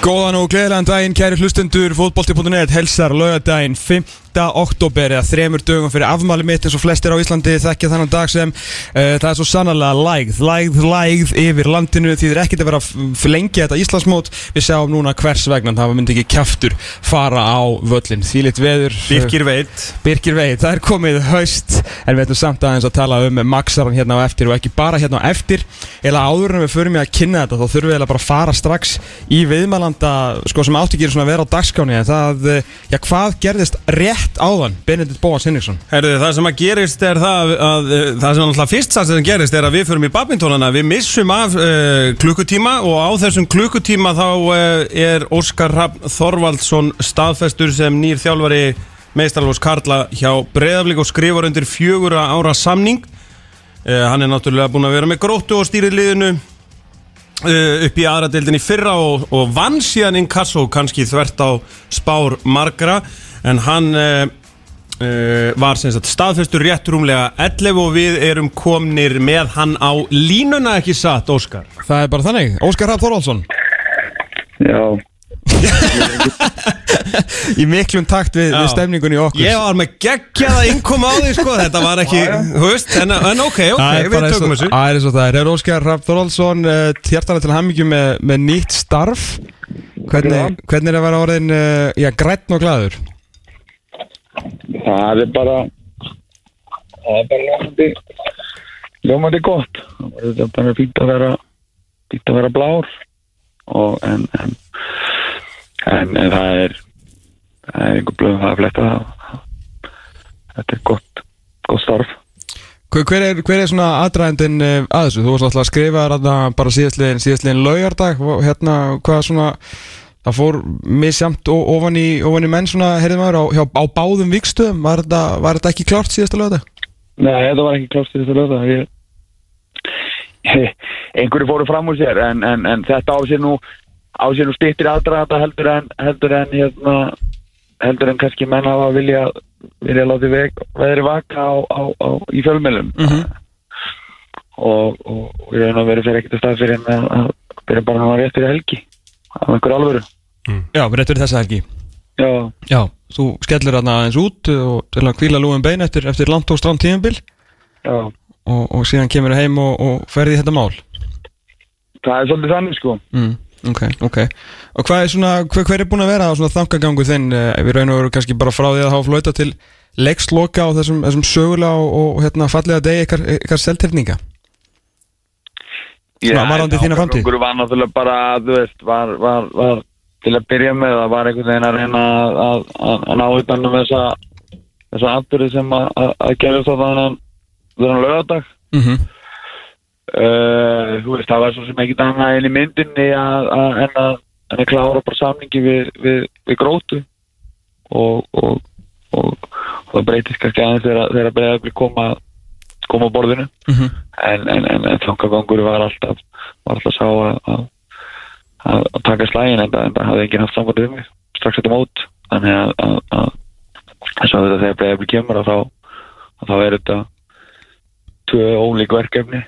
Góðan og gleðilegan daginn, kæri hlustendur, fótbolti.net, helsar, laugadaginn, 5. oktober eða þremur dögum fyrir afmæli mitt eins og flestir á Íslandi þekkja þannan dag sem uh, það er svo sannarlega lægð, lægð, lægð yfir landinu. Því það er ekkert að vera að flengja þetta Íslandsmót, við sjáum núna hvers vegna það myndi ekki kjaftur fara á völlin, þýlitt veður. Birkir veit. Birkir veit, það er komið haust en við ætlum samt aðeins að tala um Maxaran hérna á eftir og ekki bara hérna á eftir. Eða áður en við förum í að kynna þetta þá þurfum við eiginlega bara að fara strax í viðmælanda sko, sem átti ekki svona að vera á dagskáni en það, eh, já hvað gerðist rétt áðan Benedikt Bóas Henriksson Herðu, það sem að gerist er það að, að það sem alltaf fyrst það sem gerist er að við förum í badmintonana. Við missum af uh, klukkutíma og á þessum klukkutíma þá uh, er Óskar Rapp Þorvaldsson staðfestur sem nýr þjálfari meistarlós Karla hjá Breðaflik og skrifar undir fjögura ára samning. Uh, hann er náttúrulega búin að vera með gróttu og stýrið liðinu uh, upp í aðradeildin í fyrra og, og vann síðan Inkasso kannski þvert á spár margra. En hann uh, uh, var sem sagt staðfestur rétt rúmlega 11 og við erum komnir með hann á línuna ekki satt, Óskar? Það er bara þannig, Óskar Rapp Þorvaldsson. Já, í miklum takt við, við stemningunni í okkur. Ég var með geggjaða innkoma á því sko, þetta var ekki, veist, en, en ok, ok, er við tökum þessu. það er eins og það er, er Óskar Rapp Þorvaldsson uh, hjertalega til hammingju með, með nýtt starf. Hvernig, hvernig er að vera orðin uh, já, grætt og glæður það er bara það er bara ljómandi ljómandi gott. Það er bara fínt að vera fínt að vera blár og en en, en, en það er það er einhver það að fletta þetta er gott gott starf hver, er, hver er svona aðdraðendin uh, að þessu? Þú varst alltaf að skrifa þarna bara síðastliðin, síðastliðin laugardag hérna hvað svona það fór misjamt ofan í, ofan í menn svona, heyrðum maður, á, hjá, á báðum vikstöðum var þetta, var þetta ekki klárt síðasta laugardag? Nei, þetta var ekki að löða ég, einhverju fóru fram úr sér en, en, en þetta á sér nú á sér nú stýttir aðdraðanda heldur en heldur en hérna heldur en kannski menn hafa vilja vilja láti veg, veðri vaka á, á, á, í fjölmjölum Mhm. og, og, og ég reyna að vera fyrir ekkert að stað fyrir en að, að fyrir bara að hafa rétt fyrir helgi af einhverju alvöru. Já, réttur þessa helgi. Já, Já, þú skellir þarna aðeins út og til að kvíla lúin bein eftir, eftir langt og strand tímabil. Já, og, og síðan kemur heim og, og ferði þetta mál. Það er svolítið þannig sko. Mm, Ok, ok Og hvað er svona, hver, hver er búin að vera svona þangagangu þinn eh, við raun og veru kannski bara frá því að hafa flöta til leiksloka á þessum, þessum sögulega og, og hérna fallega degi ykkar, ykkar þína framtíð? Okkur var náttúrulega bara, þú veist, var, var, var til að byrja með það var einhvern veginn að reyna að, að, að, að ná utan um þessa, þessa atbyrði sem að, að, að gerist á þannig lögadag. mm -hmm. Uh, veist, það var svo sem ekkert annað inn í myndinni að, að, en, að, en að klára bara samningi við, við, við grótu og, og, og, og það breytist kannski aðeins þegar, þegar breyðabli koma, koma á borðinu. Mhm. en, en, en, en þangagangur var alltaf var alltaf sá að, að, að, að taka slægin en, það- hafði enginn haft samband um mig strax þetta mót. Þannig að, að, að þess að þegar breyðabli kemur að þá, að þá er þetta tvö ólík verkefni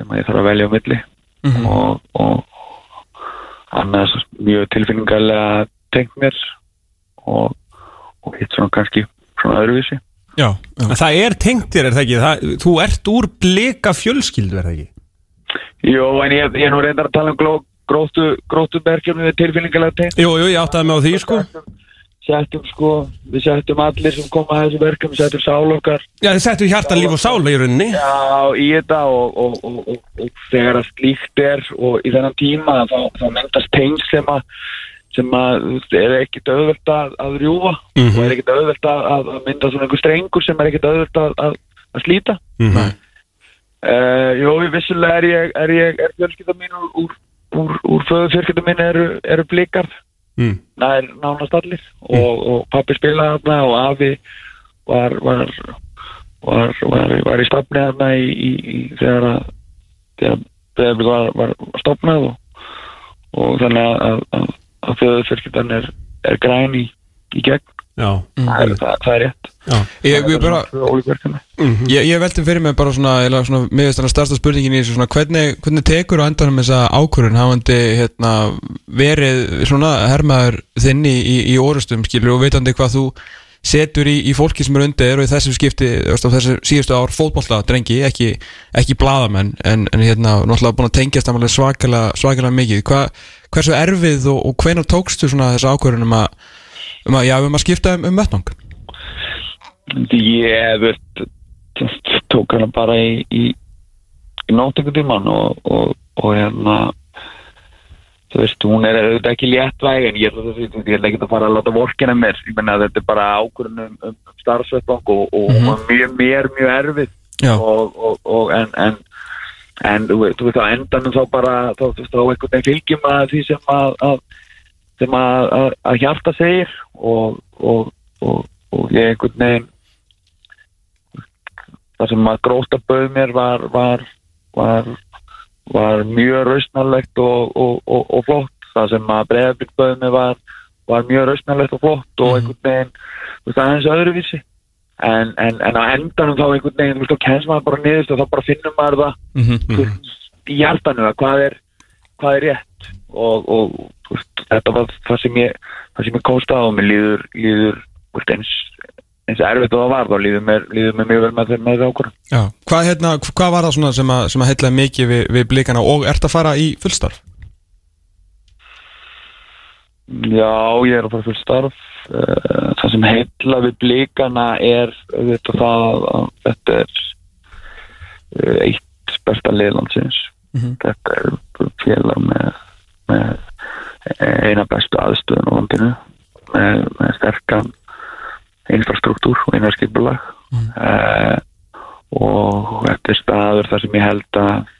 sem að ég þarf að velja á milli Mhm. og, og annars mjög tilfinningarlega tengt mér og, og hitt svona kannski svona öðruvísi Já, já. En Það er tengt þér, er það ekki? Það, þú ert úr blika fjölskyldu, er það ekki? Jó, en ég, ég er nú reyndar að tala um gló, gróttu, gróttu verkefni við tilfinningarlega tengt Jú, jú, ég áttaði mig á því, sko settum sko, við settum allir sem koma að þessu verkefni, settum sál okkar. Já, þið settu hjarta líf og sála í rauninni. Já, í þetta og, og, og, og, og þegar að slíkt er og í þennan tíma þá, þá myndast tengsl sem að sem að er ekkit auðvelt að, að rjúfa Mhm. og er ekkit auðvelt að, að mynda svona einhver strengur sem er ekkit auðvelt að, að, að slíta. Mhm. Uh, jú, vissulega er ég, er ég, er fjölskylda mín úr, úr, úr, úr föðu fjölskylda mín eru, eru blikar, Mm. er nánast allir. Og, og pappi spilaði þarna og afi var, var, var, var, var í stafni þarna í, í, í þegar að, þegar þegar var, var stofnað og, og þannig að, að, að föðu fjölskyldan er, er græn í, í gegn Já, það, er, það, það er rétt. Ég, ég, bara, ólík verkefni. ég, ég veldi fyrir mig bara svona, svona mér veist þannig stærsta spurningin í þessu svona hvernig, hvernig tekur á endanum þessa ákvörðun hafandi hérna, verið svona hermaður þinn í, í, í orustum skilur og veitandi hvað þú setur í, í fólki sem er undir og í þessum skipti þessu síðustu ár fótbolta drengi ekki, ekki blaðamenn en, en hérna náttúrulega búin að tengjast alveg svakalega, svakalega mikið. Hva, hversu erfið og, og hvenær tókstu svona þessa ákvörðun um að, um að, já, um að skipta um, um vettnang Ég veit, tók hana bara í, í, í nóttingu tíman og, og, og hérna þú veist, hún er auðvitað ekki léttvæg en ég ætla að ég ætla ekki að fara að láta vorkina mér. Ég menna að þetta er bara ákvörðun um, um starfsvettang og, og hún var mjög, mjög, mjög erfið. Og, og, og en, en þú veist, á endanum þá bara þá, þú veist, þá einhvern veginn fylgjum að því sem að, að sem að, að, að hjarta segir og, og, og, og ég einhvern veginn það sem að gróta bauð mér var var, var, var mjög rausnarlegt og, og, og, og flott. Það sem að breyðablik bauð mér var var mjög rausnarlegt og flott og einhvern veginn, þú veist, aðeins öðruvísi. En, en, en á endanum þá einhvern veginn, þú kemst maður bara niðurst og þá bara finnum maður það mm -hmm. í hjartanu að hvað er hvað er rétt og, og veist, þetta var það sem ég það sem ég komst á og mér líður, líður veist, eins, eins erfitt og það var þá líður mér, líður mér mjög vel með þeim með ákvörðum Já, hvað, hérna, hvað var það sem að, að heitlaði mikið við, við blikana og ert að fara í fullstarf? Já, ég er að fara fyrir starf Eh, það sem heilla við blikana er þetta það að þetta er eh, eitt besta liðlandsins Mhm. þetta er félag með, með eina bestu aðstöðun á landinu með, með sterkan infrastruktúr og innarskipulag Mhm. uh, og þetta er staður þar sem ég held að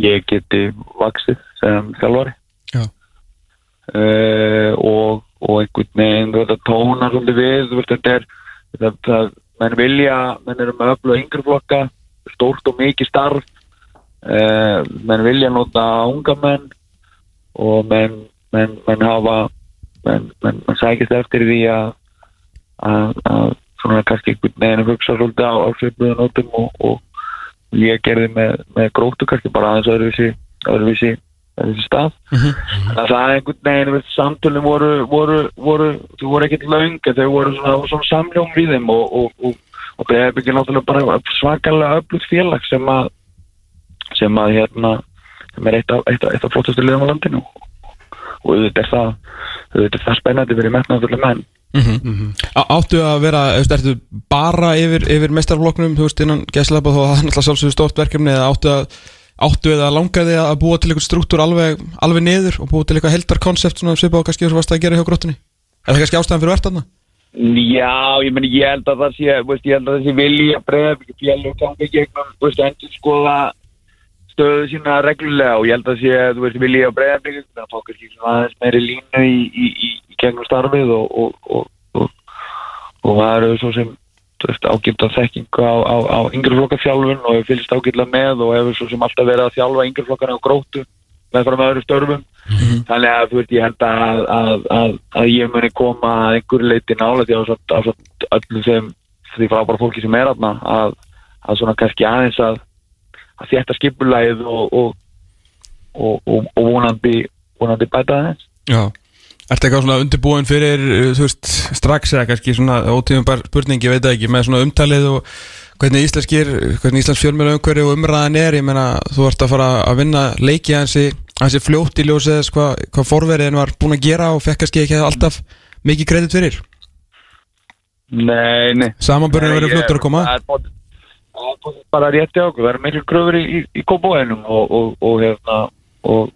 ég geti vaksið sem þjálfari Já. uh, og, og einhvern veginn þú veist að tóna svolítið við þetta er það, það, menn vilja, menn eru með öllu yngri flokka, stórt og mikið starf uh, menn vilja nota unga menn og menn, menn, menn hafa menn, menn, sækist eftir því að að, svona kannski einhvern veginn að hugsa svolítið á, á svipuðu nótum og, og ég gerði með, með grótu kannski bara aðeins öðruvísi öðruvísi, öðruvísi stað. Þannig að það einhvern veginn við, samtölum voru, voru, voru þau voru ekkert laung en þau voru svona, svona samljóm við þeim og, og, og, það er ekki náttúrulega bara svakalega öflugt félag sem að sem að hérna sem er eitt af, af, flottustu liðum á landinu. Og auðvitað er það auðvitað það spennandi fyrir metnaðarfulla menn. Á- Áttu að vera, ertu bara yfir, yfir mestarfloknum, þú veist, innan gæslepa þó að það er náttúrulega sjálfsögðu stórt verkefni eða áttu að áttu eða langaði að búa til eitthvað struktúr alveg, alveg niður og búa til eitthvað heldar svona svipað og kannski að varst að gera hjá gróttunni? Er það kannski ástæðan fyrir verðarna? Já, ég meni, ég held að það sé, veist, ég held að þessi vilja bregða ekki félug gangi gegnum, þú veist, endur skoða stöðu sína reglulega og ég held að sé, þú veist, vilja bregða ekki þannig að fá kannski svona aðeins meiri línu í, í, í, í gegnum starfið og, og, og, og, og það eru svo sem, ágifta þekkingu á, á, á yngri flokkafjálfun og hefur fylgst ágifta með og hefur svo sem alltaf verið að þjálfa yngri flokkana á gróttu með frá með öðru störfum þannig að þú veist ég held að, að, að, að ég muni koma að einhverju leiti nála því að, að, að öllum þeim því frábæra fólki sem er aðna að, að svona kannski aðeins að að þétta skipulæð og og, og, og, vonandi vonandi bæta aðeins Já Ertu eitthvað svona undirbúin fyrir, uh, þú veist, strax eða kannski svona ótíðum bara spurning, ég veit það ekki, með svona umtalið og hvernig íslenskir, hvernig íslensk fjölmjölu umhverju og umræðan er, ég meina, þú ert að fara að vinna leiki hansi, hansi fljótt í ljósið þess hvað hva forveriðin var búin að gera og fekk kannski ekki alltaf mikið kredit fyrir. Nei, nei Samanbörðin verið fljóttur að koma. Það bara rétt í okkur, það eru miklu gröfur í, í, í kópóinum og, og, og hérna og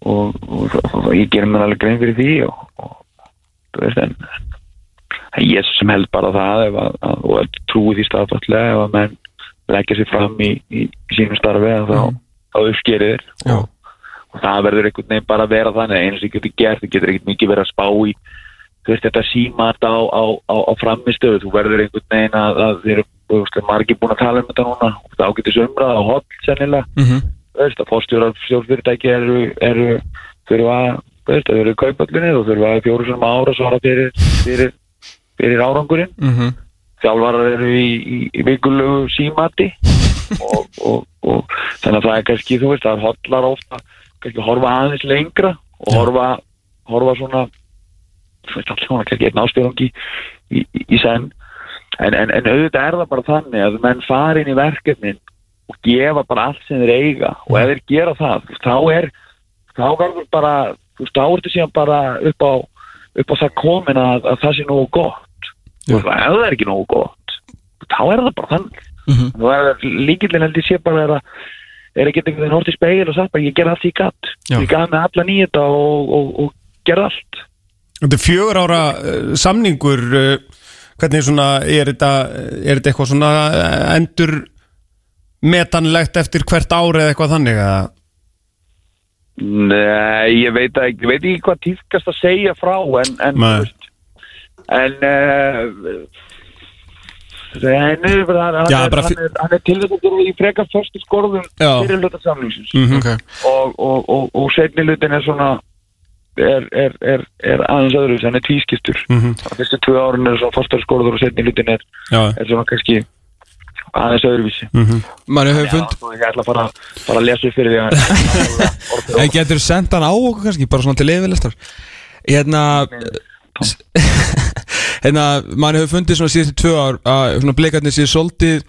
og, og, og ég ger mér alveg grein fyrir því og, og þú veist en en ég sem held bara það ef að, að, og trúi því staðfastlega ef að menn leggja sér fram í, í, í sínum starfi að þá, þá uppskerir og, og það verður einhvern veginn bara að vera þannig eins og ég getur gert, þú getur ekkert mikið verið að spá í þú veist þetta símat á, á, á, á framistöðu, þú verður einhvern veginn að, að þeir eru margir búin að tala um þetta núna? Það ágætis umræða og holl sennilega. Mm þú veist að fórstjórar stjórnfyrirtæki eru, eru þurfa, veist, það eru kaupallinni og þurfa fjóru sem ára svara fyrir, fyrir, fyrir árangurinn. Mhm. þjálfarar eru í, í, í vikulegu símati og, og, og þannig að það er kannski, þú veist, það er hotlar ofta kannski horfa aðeins lengra og horfa, horfa svona þú veist, svona kannski einn í, í, í senn en, en, en auðvitað er það bara þannig að menn fara inn í verkefnin og gefa bara allt sem þeir eiga. Og ef þeir gera það, þá er þá verður bara, þú veist, þá er þetta síðan bara upp á, upp á það komin að, að það sé nógu gott. Þú veist, ef það er ekki nógu gott þá er það bara þannig. Mhm. þú er líkillin held ég sé bara er að er ekki einhvern veginn hort í speil og sagt bara ég gerði allt í gatt Já. ég gaf með alla nýjita og, og, og gerði allt. Þetta er fjögur ára uh, samningur uh, hvernig svona er þetta er þetta eitthvað svona uh, endur metanlegt eftir hvert ári eða eitthvað þannig að Nei, ég veit ekki, ég veit ekki hvað tíðkast að segja frá en, en veist, en uh, henni, hann, hann, Já, er, hann, er, hann er til þess að gera í frekar förstu skorðum fyrir hluta samlingsins Mhm. Ok. Og, og, og, og setni hlutin er svona er, er, er, er aðeins öðru hann er tvískiptur. Mhm. það fyrstu tvö árin er svona fórstar skorður og setni hlutin er, Já, er svona kannski aðeins öðruvísi. Mhm. Manni hefur Já, fund svo ég ætla bara, bara að lesa upp fyrir því að En getur sendt hann á okkur kannski, bara svona til yfirlistar Hérna Hérna, manni hefur fundið svona síðustu tvö ár að svona blikarnir séu svolítið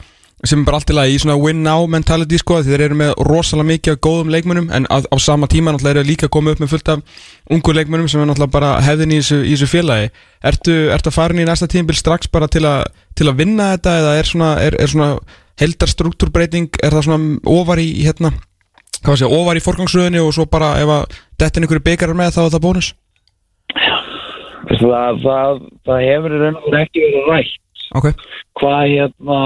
sem er bara allt í svona win now mentality sko þeir eru með rosalega mikið góðum leikmunum en á, á sama tíma náttúrulega eru líka komið upp með fullt af ungu leikmunum sem er náttúrulega bara hefðin í þessu, í þessu félagi. Ertu, ertu að fara inn í næsta tímabil strax bara til, a, til að vinna þetta eða er svona, er, er svona heldar struktúrbreyting, er það svona ofar í hérna hvað sé, ofar í forgangsröðinni og svo bara ef að dettin ykkur byggarar með þá er það bónus? Það, það, það hefur ekki verið rætt Ok, hvað hérna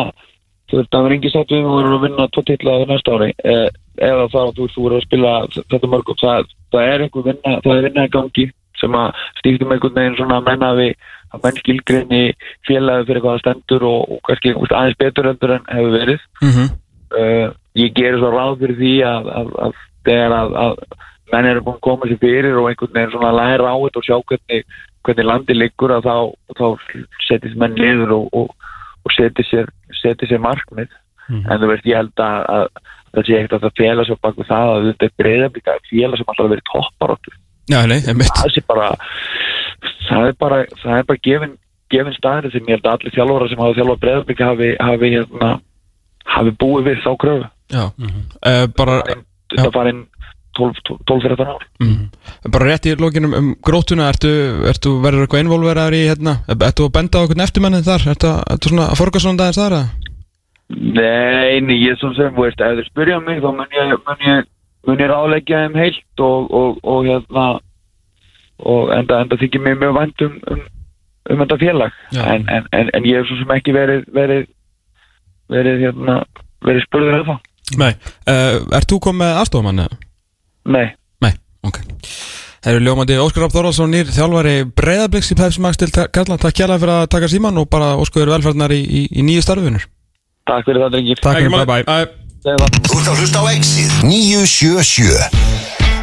þú veist, það er engin sátt við vera að vinna tvo titla á næsta ári. Eh, eða að þú verður að spila þetta mörgum, það, það er einhver vinna það er vinna í gangi sem að stíktum einhvern veginn svona að menna við að menn skilgrinni félagi fyrir hvað það stendur og, og kannski veist, aðeins betur endur en hefur verið. Mm uh, ég gerir svo ráð fyrir því að, að, að þegar að, að menn eru búin að koma sér fyrir og einhvern veginn svona læra á þetta og sjá hvernig, hvernig landi liggur að þá, þá setjast menn liður og, og, og setja sér, setja sér markmið en þú veist ég held að, að það sé ekkert að það félag svo bak við það að þetta er breyðablíka félag sem alltaf verið topparáttur já, nei, einmitt. Það sé bara það er bara, það er bara gefin, gefin staðinu sem ég held að allir þjálfara sem hafa þjálfara breyðablíka hafi, hafi, hérna, hafi búið við þá kröfu. Já, uh, bara, þetta var einn 12-13 ár. Mm, bara rétt í lokinum um grótuna ertu, ertu verður eitthvað involveraður í hérna, ertu að benda á eitthvað eftirmennið þar, ertu, ertu svona að forga svona dagins þar eða? Nei, nei, ég sem sem, veist, ef þið spyrja mig þá mun ég, mun ég, mun ég ráleggja þeim heilt og, og, og hérna og enda, enda þykir mér mjög vænt um, um, um þetta félag. En, en, en, en ég hef svo sem ekki verið verið, verið hérna verið spurður eða Nei, uh, ert þú komið með aðstofamann eða? Nei, Nei, ok. Það eru ljómandi Óskar Rapp Þorvaldsson nýr þjálfari breyðabliks í Pepsi Max til Kallan Takk kjærlega fyrir að taka síman og bara óskuður velferðnar í, í, í nýju starfinur takk fyrir það drengir. Takk fyrir, bye. Bye. Þú ert að hlusta á Exið 977